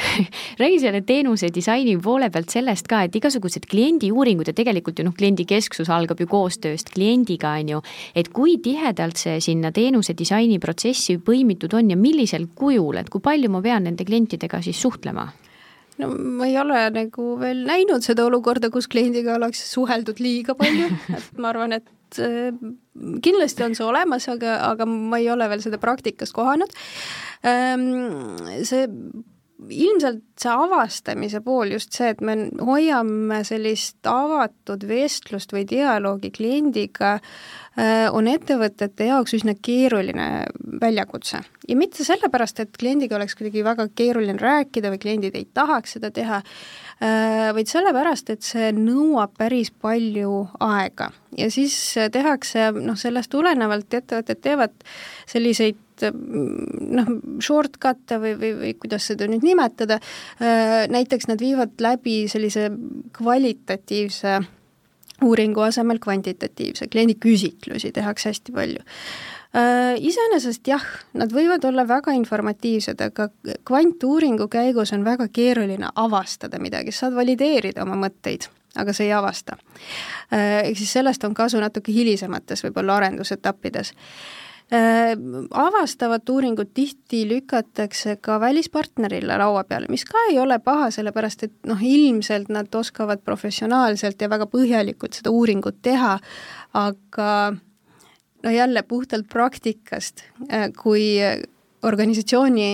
räägi selle teenuse disaini poole pealt sellest ka, et igasugused kliendiuuringud ja tegelikult ju noh, kliendikesksus algab ju koostööst kliendiga, on ju, et kui tihedalt see sinna teenuse disaini protsessi põimitud on ja millisel kujul, et kui palju ma pean nende klientidega siis suhtlema? no ma ei ole nagu veel näinud seda olukorda, kus kliendiga oleks suheldud liiga palju, et ma arvan, et Äh, kindlasti on see olemas, aga, aga ma ei ole veel seda praktikas kohanud. Ähm, see ilmselt see avastamise pool, just see, et me hoiame sellist avatud vestlust või dialoogi kliendiga, äh, on ettevõtete jaoks üsna keeruline väljakutse. ja mitte sellepärast, et kliendiga oleks kuidagi väga keeruline rääkida või kliendid ei tahaks seda teha, Äh, vaid sellepärast, et see nõuab päris palju aega ja siis äh, tehakse, noh, sellest tulenevalt ettevõtted teevad selliseid noh, shortcut'e või, või, või kuidas seda nüüd nimetada, äh, näiteks nad viivad läbi sellise kvalitatiivse uuringu asemel kvantitatiivse, kliendiküsitlusi tehakse hästi palju Äh, iseenesest jah, nad võivad olla väga informatiivsed, aga kvantuuringu käigus on väga keeruline avastada midagi, saad valideerida oma mõtteid, aga sa ei avasta. Äh, ehk siis sellest on kasu natuke hilisemates võib-olla arendusetappides avastavat uuringut tihti lükatakse ka välispartnerile laua peale, mis ka ei ole paha, sellepärast et noh, ilmselt nad oskavad professionaalselt ja väga põhjalikult seda uuringut teha, aga no jälle puhtalt praktikast, kui organisatsiooni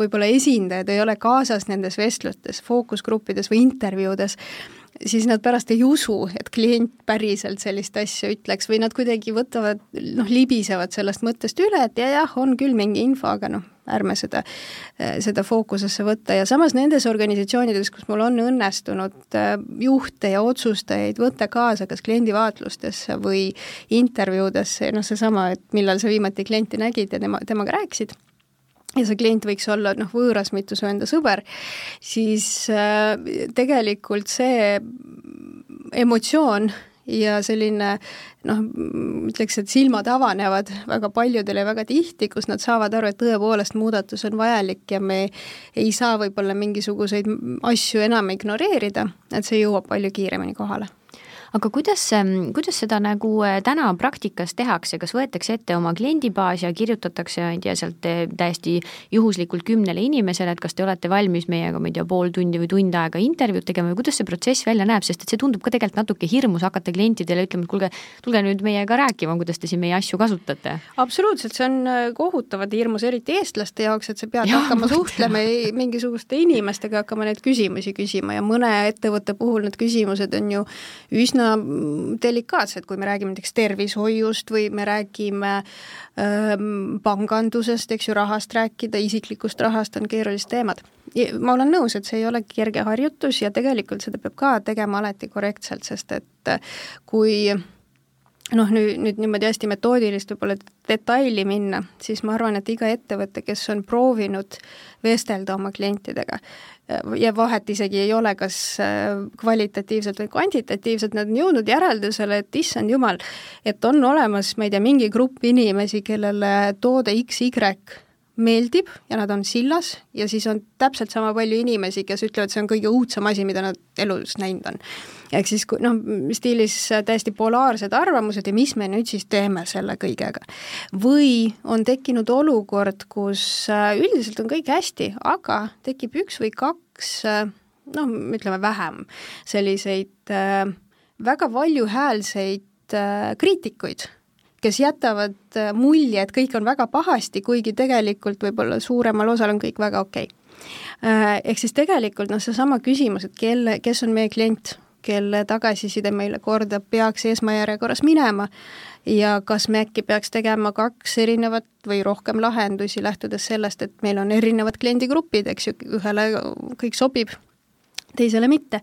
võib-olla esindajad ei ole kaasas nendes vestlustes, fookusgruppides või intervjuudes, siis nad pärast ei usu, et klient päriselt sellist asja ütleks või nad kuidagi võtavad, noh, libisevad sellest mõttest üle, et ja jah, on küll mingi info, aga noh, ärme seda, seda fookusesse võtta. Ja samas nendes organisatsioonides, kus mul on õnnestunud äh, juhte ja otsustajaid võtta kaasa kas kliendivaatlustesse või intervjuudesse, noh seesama, et millal sa viimati klienti nägid ja tema, temaga rääkisid ja see klient võiks olla noh, võõras, mitte su enda sõber, siis äh, tegelikult see emotsioon ja selline noh, ütleks, et silmad avanevad väga paljudele väga tihti, kus nad saavad aru, et tõepoolest muudatus on vajalik ja me ei saa võib-olla mingisuguseid asju enam ignoreerida, et see jõuab palju kiiremini kohale aga kuidas, kuidas seda nagu äh, täna praktikas tehakse, kas võetakse ette oma kliendibaas ja kirjutatakse, ma ei tea, sealt äh, täiesti juhuslikult kümnele inimesele, et kas te olete valmis meiega, ma ei tea, pool tundi või tund aega intervjuud tegema või kuidas see protsess välja näeb, sest et see tundub ka tegelikult natuke hirmus hakata klientidele ütlema, et kuulge, tulge nüüd meiega rääkima, kuidas te siin meie asju kasutate. absoluutselt, see on äh, kohutavalt hirmus, eriti eestlaste jaoks, et sa pead ja, hakkama suhtlema mingisuguste inimestega, hakkama neid küsimusi küsima. Ja mõne ettevõtte puhul need küsimused on ju üsna üsna delikaatsed, kui me räägime näiteks tervishoiust või me räägime ähm, pangandusest, eks ju, rahast rääkida, isiklikust rahast on keerulised teemad. ma olen nõus, et see ei ole kerge harjutus ja tegelikult seda peab ka tegema alati korrektselt, sest et kui noh, nüüd, nüüd niimoodi hästi metoodilist võib-olla detaili minna, siis ma arvan, et iga ettevõte, kes on proovinud vestelda oma klientidega ja vahet isegi ei ole, kas äh, kvalitatiivselt või kvantitatiivselt, nad on jõudnud järeldusele, et issand jumal, et on olemas, ma ei tea, mingi grupp inimesi, kellele toode XY meeldib ja nad on sillas ja siis on täpselt sama palju inimesi, kes ütlevad, see on kõige õudsem asi, mida nad elus näinud on. ehk siis kui noh, stiilis täiesti polaarsed arvamused ja mis me nüüd siis teeme selle kõigega. või on tekkinud olukord, kus äh, üldiselt on kõik hästi, aga tekib üks või kaks äh, noh, ütleme vähem selliseid äh, väga valjuhäälseid kriitikuid kes jätavad äh, mulje, et kõik on väga pahasti, kuigi tegelikult võib-olla suuremal osal on kõik väga okei okay. Äh, ehk siis tegelikult noh, seesama küsimus, et kelle, kes on meie klient, kelle tagasiside meile korda peaks esmajärjekorras minema ja kas me äkki peaks tegema kaks erinevat või rohkem lahendusi, lähtudes sellest, et meil on erinevad kliendigrupid, eks ju, ühele kõik sobib, teisele mitte.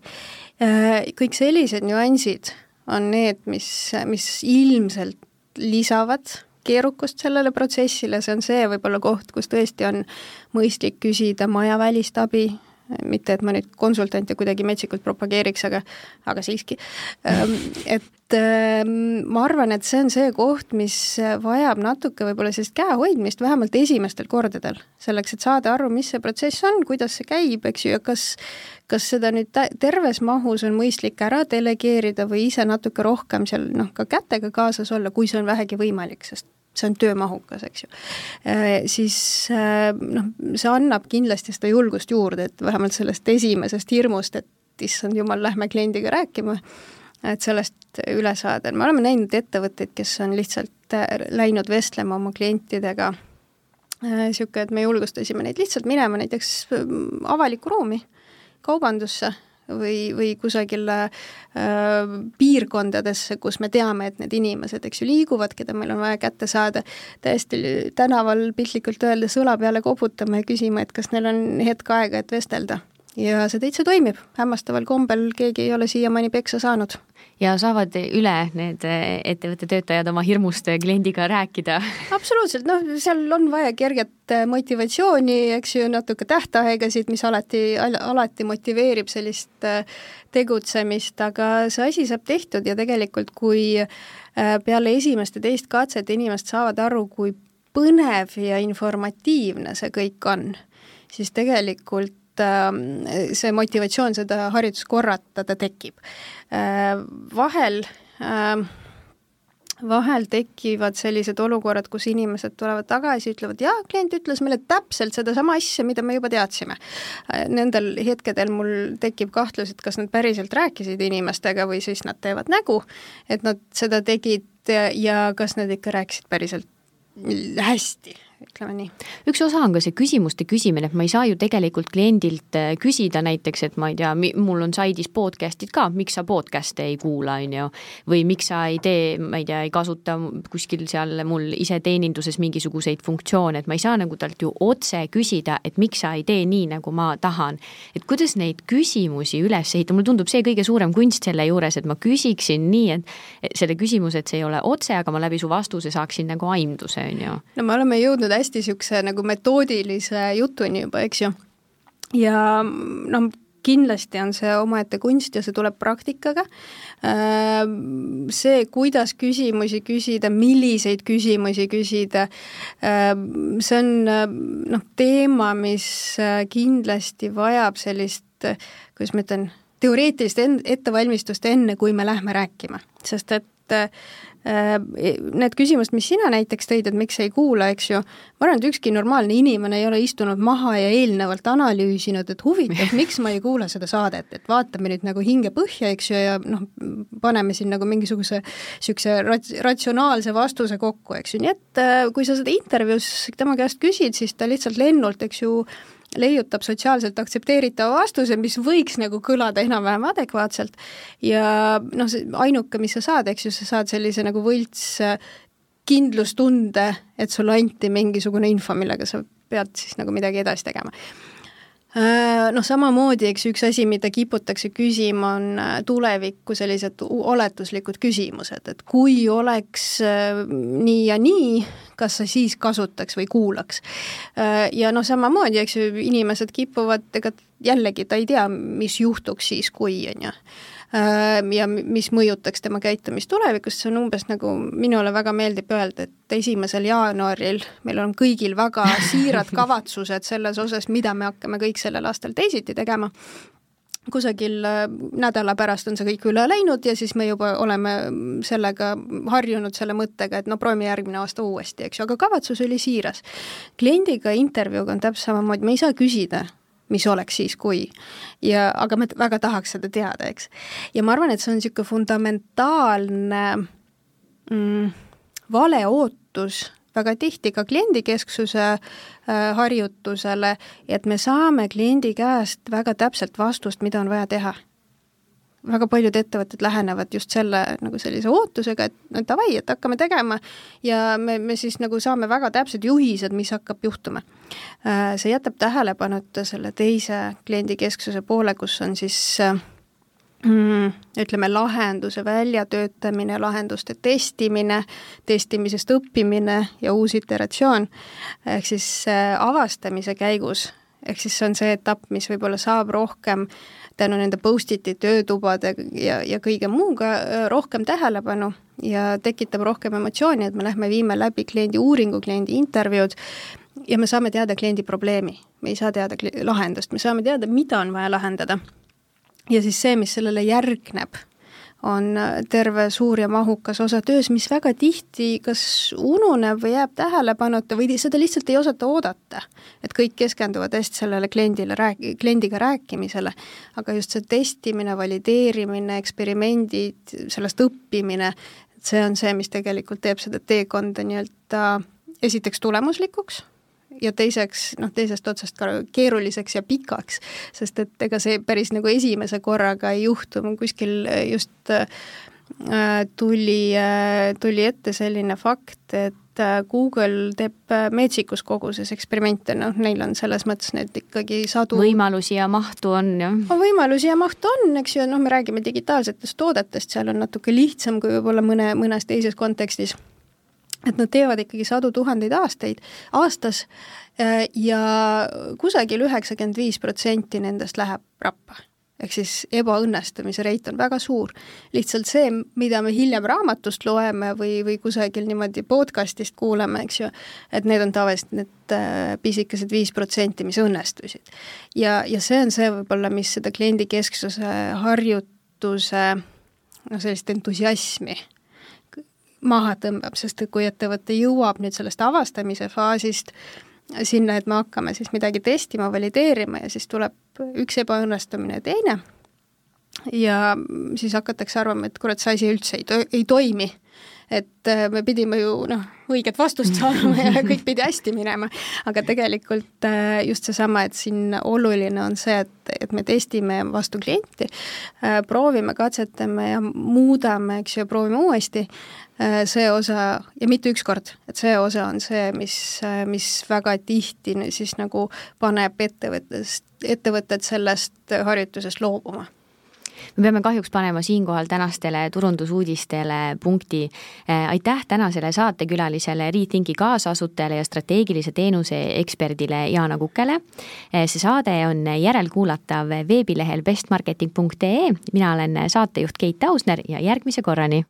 Äh, kõik sellised nüansid on need, mis, mis ilmselt lisavad keerukust sellele protsessile, see on see võib-olla koht, kus tõesti on mõistlik küsida majavälist abi, mitte et ma nüüd konsultante kuidagi metsikult propageeriks, aga, aga siiski. Ehm, et ehm, ma arvan, et see on see koht, mis vajab natuke võib-olla sellist käehoidmist, vähemalt esimestel kordadel, selleks et saada aru, mis see protsess on, kuidas see käib, eks ju, ja kas kas seda nüüd terves mahus on mõistlik ära delegeerida või ise natuke rohkem seal noh, ka kätega kaasas olla, kui see on vähegi võimalik, sest see on töömahukas, eks ju. Äh, siis äh, noh, see annab kindlasti seda julgust juurde, et vähemalt sellest esimesest hirmust, et issand jumal, lähme kliendiga rääkima, et sellest üle saada, me oleme näinud ettevõtteid, kes on lihtsalt äh, läinud vestlema oma klientidega niisugune, et me julgustasime neid lihtsalt minema näiteks avalikku ruumi kaubandusse või, või kusagile äh, piirkondadesse, kus me teame, et need inimesed, eks ju, liiguvad, keda meil on vaja kätte saada, täiesti tänaval piltlikult öeldes õla peale koputama ja küsima, et kas neil on hetk aega, et vestelda. Ja see täitsa toimib, hämmastaval kombel keegi ei ole siiamaani peksa saanud. Ja saavad üle need ettevõtte töötajad oma hirmust kliendiga rääkida? absoluutselt, noh, seal on vaja kerget motivatsiooni, eks ju, natuke tähtaegasid, mis alati, alati motiveerib sellist äh, tegutsemist, aga see asi saab tehtud ja tegelikult, kui äh, peale esimest ja teist katset inimesed saavad aru, kui põnev ja informatiivne see kõik on, siis tegelikult ähm, see motivatsioon seda harjutust korrata, ta tekib Äh, vahel ähm, vahel tekivad sellised olukorrad, kus inimesed tulevad tagasi, ütlevad, jaa, klient ütles meile täpselt sedasama asja, mida me juba teadsime. Nendel hetkedel mul tekib kahtlus, et kas nad päriselt rääkisid inimestega või siis nad teevad nägu, et nad seda tegid ja kas nad ikka rääkisid päriselt hästi ütleme nii. üks osa on ka see küsimuste küsimine, et ma ei saa ju tegelikult kliendilt äh, küsida näiteks, et ma ei tea, mul on saidis podcast'id ka, miks sa podcast'e ei kuula, on ju. või miks sa ei tee, ma ei tea, ei kasuta kuskil seal mul iseteeninduses mingisuguseid funktsioone, et ma ei saa nagu talt ju otse küsida, et miks sa ei tee nii, nagu ma tahan. et kuidas neid küsimusi üles ehitada, mulle tundub see kõige suurem kunst selle juures, et ma küsiksin nii, et selle küsimuse, et see ei ole otse, aga ma läbi su vastuse saaksin nagu aimduse, on ju. no me oleme jõudnud jõudnud hästi niisuguse nagu metoodilise jutuni juba, eks ju. ja noh, kindlasti on see omaette kunst ja see tuleb praktikaga. Äh, see, kuidas küsimusi küsida, milliseid küsimusi küsida, äh, see on noh, teema, mis kindlasti vajab sellist, kuidas ma ütlen, teoreetilist ettevalmistust enne, kui me lähme rääkima, sest et Äh, need küsimused, mis sina näiteks tõid, et miks ei kuula, eks ju, ma arvan, et ükski normaalne inimene ei ole istunud maha ja eelnevalt analüüsinud, et huvitav, miks ma ei kuula seda saadet, et vaatame nüüd nagu hinge põhja, eks ju, ja noh, paneme siin nagu mingisuguse niisuguse rats-, ratsionaalse vastuse kokku, eks ju, nii et äh, kui sa seda intervjuus tema käest küsid, siis ta lihtsalt lennult, eks ju, leiutab sotsiaalselt aktsepteeritava vastuse, mis võiks nagu kõlada enam-vähem adekvaatselt. Ja noh, see ainuke, mis sa saad, eks ju, sa saad sellise nagu võlts äh, kindlustunde, et sulle anti mingisugune info, millega sa pead siis nagu midagi edasi tegema noh, samamoodi, eks üks asi, mida kiputakse küsima, on äh, tulevikku sellised oletuslikud küsimused, et kui oleks äh, nii ja nii, kas sa siis kasutaks või kuulaks. Ja noh, samamoodi, eks ju, inimesed kipuvad, ega jällegi ta ei tea, mis juhtuks siis, kui, on ju Äh, ja mis mõjutaks tema käitumist tulevikus, see on umbes nagu, minule väga meeldib öelda, et esimesel jaanuaril meil on kõigil väga siirad kavatsused selles osas, mida me hakkame kõik sellel aastal teisiti tegema kusagil äh, nädala pärast on see kõik üle läinud ja siis me juba oleme sellega harjunud selle mõttega, et no proovime järgmine aasta uuesti, eks ju, aga kavatsus oli siiras. kliendiga intervjuuga on täpselt samamoodi, me ei saa küsida, mis oleks siis, kui. ja, aga ma väga tahaks seda teada, eks. ja ma arvan, et see on niisugune fundamentaalne mm, vale ootus väga tihti ka kliendikesksuse äh, harjutusele, et me saame kliendi käest väga täpselt vastust, mida on vaja teha väga paljud ettevõtted lähenevad just selle nagu sellise ootusega, et no davai, et hakkame tegema ja me, me siis nagu saame väga täpsed juhised, mis hakkab juhtuma. Äh, see jätab tähelepanuta selle teise kliendikesksuse poole, kus on siis mm, ütleme, lahenduse väljatöötamine, lahenduste testimine, testimisest õppimine ja uus iteratsioon, ehk siis äh, avastamise käigus ehk siis see on see etapp, mis võib-olla saab rohkem tänu nende post-it'i töötubade ja, ja kõige muuga äh, rohkem tähelepanu ja tekitab rohkem emotsiooni, et me lähme viime läbi kliendi uuringu, kliendi intervjuud ja me saame teada kliendi probleemi. me ei saa teada lahendust, me saame teada, mida on vaja lahendada. ja siis see, mis sellele järgneb on terve suur ja mahukas osa töös, mis väga tihti kas ununeb või jääb tähelepanuta või seda lihtsalt ei osata oodata. et kõik keskenduvad hästi sellele kliendile rääk-, kliendiga rääkimisele, aga just see testimine, valideerimine, eksperimendid, sellest õppimine, et see on see, mis tegelikult teeb seda teekonda nii-öelda esiteks tulemuslikuks ja teiseks noh, teisest otsast ka keeruliseks ja pikaks, sest et ega see päris nagu esimese korraga ei juhtu, kuskil just äh, tuli äh,, tuli ette selline fakt, et äh, Google teeb äh, meetsikus koguses eksperimente, noh, neil on selles mõttes need ikkagi sadu võimalusi ja mahtu on, jah? võimalusi ja mahtu on, eks ju, noh, me räägime digitaalsetest toodetest, seal on natuke lihtsam kui võib-olla mõne, mõnes teises kontekstis et nad teevad ikkagi sadu tuhandeid aastaid, aastas äh, ja kusagil üheksakümmend viis protsenti nendest läheb rappa. ehk siis ebaõnnestumise reit on väga suur. lihtsalt see, mida me hiljem raamatust loeme või, või kusagil niimoodi podcast'ist kuuleme, eks ju, et need on tavaliselt need äh, pisikesed viis protsenti, mis õnnestusid. ja, ja see on see võib-olla, mis seda kliendikesksuse harjutuse noh, sellist entusiasmi maha tõmbab, sest et kui ettevõte jõuab nüüd sellest avastamise faasist sinna, et me hakkame siis midagi testima, valideerima ja siis tuleb üks ebaõnnestumine ja teine, ja siis hakatakse arvama, et kurat, see asi üldse ei, ei toimi. Et äh, me pidime ju noh, õiget vastust saama ja kõik pidi hästi minema, aga tegelikult äh, just seesama, et siin oluline on see, et, et me testime vastu klienti, äh, proovime, katsetame ja muudame, eks ju, proovime uuesti, see osa, ja mitte üks kord, et see osa on see, mis, mis väga tihti siis nagu paneb ettevõttest, ettevõtted sellest harjutusest loobuma me peame kahjuks panema siinkohal tänastele turundusuudistele punkti. Eh, aitäh tänasele saatekülalisele Rethinki kaasasutajale ja strateegilise teenuse eksperdile Jaana Kukele. See saade on järelkuulatav veebilehel bestmarketing.ee, mina olen saatejuht Keit Ausner ja järgmise korrani